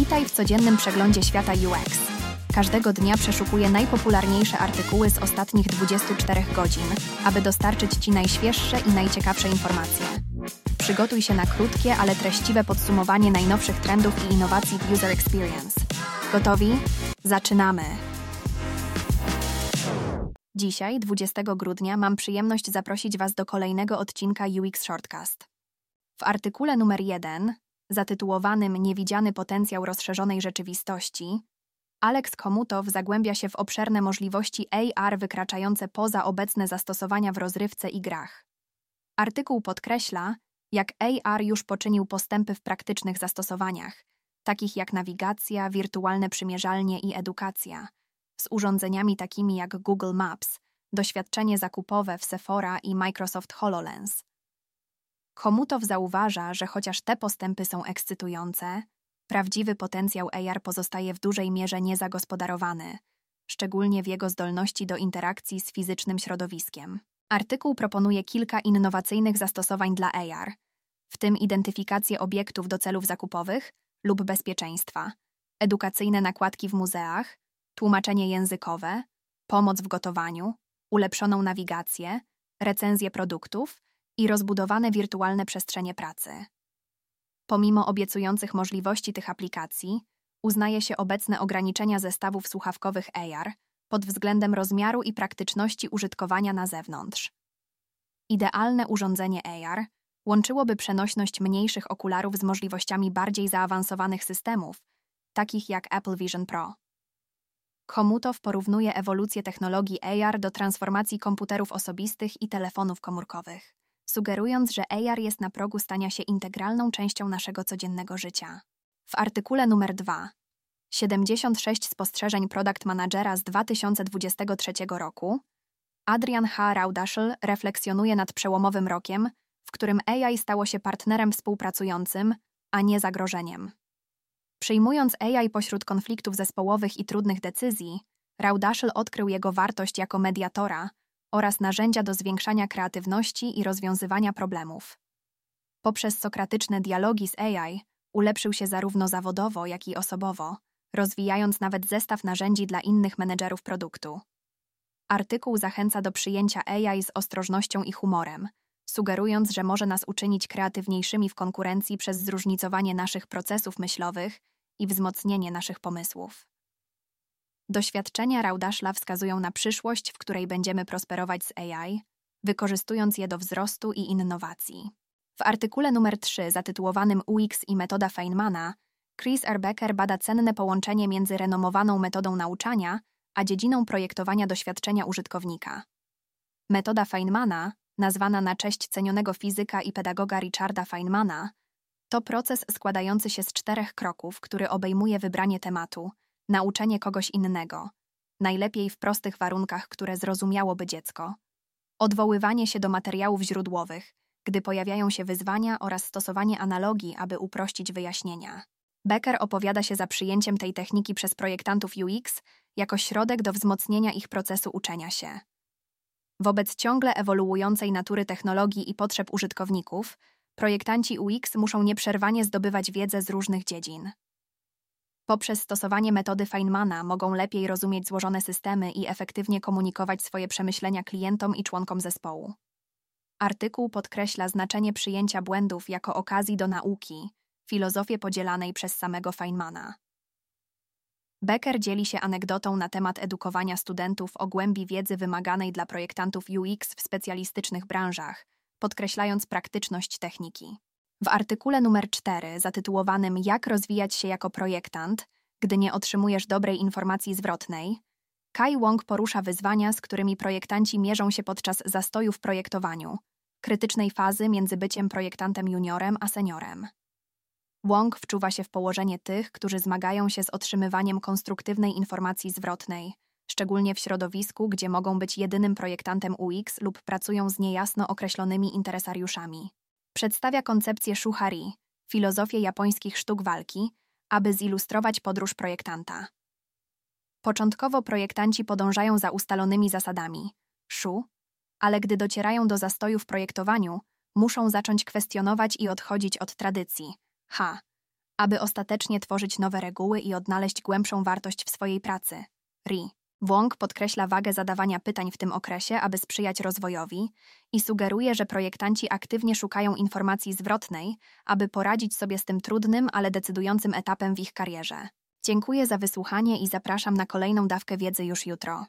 Witaj w codziennym przeglądzie świata UX. Każdego dnia przeszukuję najpopularniejsze artykuły z ostatnich 24 godzin, aby dostarczyć Ci najświeższe i najciekawsze informacje. Przygotuj się na krótkie, ale treściwe podsumowanie najnowszych trendów i innowacji w User Experience. Gotowi? Zaczynamy! Dzisiaj, 20 grudnia, mam przyjemność zaprosić Was do kolejnego odcinka UX Shortcast. W artykule numer 1 zatytułowanym Niewidziany potencjał rozszerzonej rzeczywistości, Alex Komutow zagłębia się w obszerne możliwości AR wykraczające poza obecne zastosowania w rozrywce i grach. Artykuł podkreśla, jak AR już poczynił postępy w praktycznych zastosowaniach, takich jak nawigacja, wirtualne przymierzalnie i edukacja, z urządzeniami takimi jak Google Maps, doświadczenie zakupowe w Sephora i Microsoft HoloLens. Komutow zauważa, że chociaż te postępy są ekscytujące, prawdziwy potencjał AR pozostaje w dużej mierze niezagospodarowany, szczególnie w jego zdolności do interakcji z fizycznym środowiskiem. Artykuł proponuje kilka innowacyjnych zastosowań dla AR, w tym identyfikację obiektów do celów zakupowych lub bezpieczeństwa, edukacyjne nakładki w muzeach, tłumaczenie językowe, pomoc w gotowaniu, ulepszoną nawigację, recenzję produktów i rozbudowane wirtualne przestrzenie pracy. Pomimo obiecujących możliwości tych aplikacji, uznaje się obecne ograniczenia zestawów słuchawkowych AR pod względem rozmiaru i praktyczności użytkowania na zewnątrz. Idealne urządzenie AR łączyłoby przenośność mniejszych okularów z możliwościami bardziej zaawansowanych systemów, takich jak Apple Vision Pro. Komutow porównuje ewolucję technologii AR do transformacji komputerów osobistych i telefonów komórkowych sugerując, że AR jest na progu stania się integralną częścią naszego codziennego życia. W artykule numer 2 76 spostrzeżeń product managera z 2023 roku Adrian H. Raudaszel refleksjonuje nad przełomowym rokiem, w którym AI stało się partnerem współpracującym, a nie zagrożeniem. Przyjmując AI pośród konfliktów zespołowych i trudnych decyzji, Raudaszel odkrył jego wartość jako mediatora, oraz narzędzia do zwiększania kreatywności i rozwiązywania problemów. Poprzez sokratyczne dialogi z AI ulepszył się zarówno zawodowo, jak i osobowo, rozwijając nawet zestaw narzędzi dla innych menedżerów produktu. Artykuł zachęca do przyjęcia AI z ostrożnością i humorem, sugerując, że może nas uczynić kreatywniejszymi w konkurencji przez zróżnicowanie naszych procesów myślowych i wzmocnienie naszych pomysłów. Doświadczenia Raudaszla wskazują na przyszłość, w której będziemy prosperować z AI, wykorzystując je do wzrostu i innowacji. W artykule numer 3 zatytułowanym UX i metoda Feynmana, Chris R. Becker bada cenne połączenie między renomowaną metodą nauczania a dziedziną projektowania doświadczenia użytkownika. Metoda Feynmana, nazwana na cześć cenionego fizyka i pedagoga Richarda Feynmana, to proces składający się z czterech kroków, który obejmuje wybranie tematu, nauczenie kogoś innego, najlepiej w prostych warunkach, które zrozumiałoby dziecko, odwoływanie się do materiałów źródłowych, gdy pojawiają się wyzwania oraz stosowanie analogii, aby uprościć wyjaśnienia. Becker opowiada się za przyjęciem tej techniki przez projektantów UX jako środek do wzmocnienia ich procesu uczenia się. Wobec ciągle ewoluującej natury technologii i potrzeb użytkowników, projektanci UX muszą nieprzerwanie zdobywać wiedzę z różnych dziedzin. Poprzez stosowanie metody Feynmana mogą lepiej rozumieć złożone systemy i efektywnie komunikować swoje przemyślenia klientom i członkom zespołu. Artykuł podkreśla znaczenie przyjęcia błędów jako okazji do nauki, filozofię podzielanej przez samego Feynmana. Becker dzieli się anegdotą na temat edukowania studentów o głębi wiedzy wymaganej dla projektantów UX w specjalistycznych branżach, podkreślając praktyczność techniki. W artykule numer 4, zatytułowanym Jak rozwijać się jako projektant, gdy nie otrzymujesz dobrej informacji zwrotnej, Kai Wong porusza wyzwania, z którymi projektanci mierzą się podczas zastoju w projektowaniu, krytycznej fazy między byciem projektantem juniorem a seniorem. Wong wczuwa się w położenie tych, którzy zmagają się z otrzymywaniem konstruktywnej informacji zwrotnej, szczególnie w środowisku, gdzie mogą być jedynym projektantem UX lub pracują z niejasno określonymi interesariuszami. Przedstawia koncepcję shuhari, filozofię japońskich sztuk walki, aby zilustrować podróż projektanta. Początkowo projektanci podążają za ustalonymi zasadami shu, ale gdy docierają do zastoju w projektowaniu, muszą zacząć kwestionować i odchodzić od tradycji ha, aby ostatecznie tworzyć nowe reguły i odnaleźć głębszą wartość w swojej pracy. Ri. Wong podkreśla wagę zadawania pytań w tym okresie, aby sprzyjać rozwojowi i sugeruje, że projektanci aktywnie szukają informacji zwrotnej, aby poradzić sobie z tym trudnym, ale decydującym etapem w ich karierze. Dziękuję za wysłuchanie i zapraszam na kolejną dawkę wiedzy już jutro.